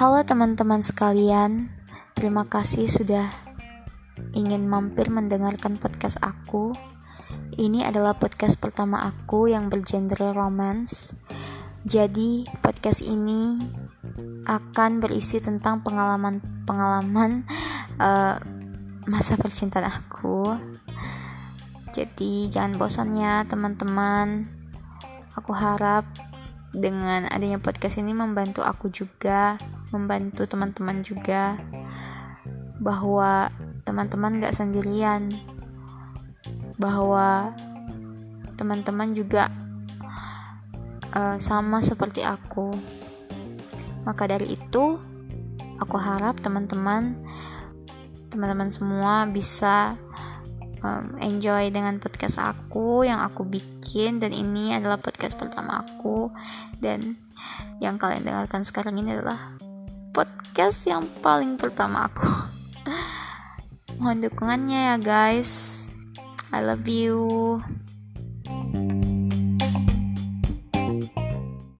Halo teman-teman sekalian, terima kasih sudah ingin mampir mendengarkan podcast aku. Ini adalah podcast pertama aku yang bergenre romance. Jadi, podcast ini akan berisi tentang pengalaman-pengalaman uh, masa percintaan aku. Jadi, jangan bosan ya, teman-teman. Aku harap dengan adanya podcast ini membantu aku juga membantu teman-teman juga bahwa teman-teman gak sendirian bahwa teman-teman juga uh, sama seperti aku. Maka dari itu aku harap teman-teman teman-teman semua bisa um, enjoy dengan podcast aku yang aku bikin. Dan ini adalah podcast pertama aku. Dan yang kalian dengarkan sekarang ini adalah podcast yang paling pertama aku. Mohon dukungannya ya guys. I love you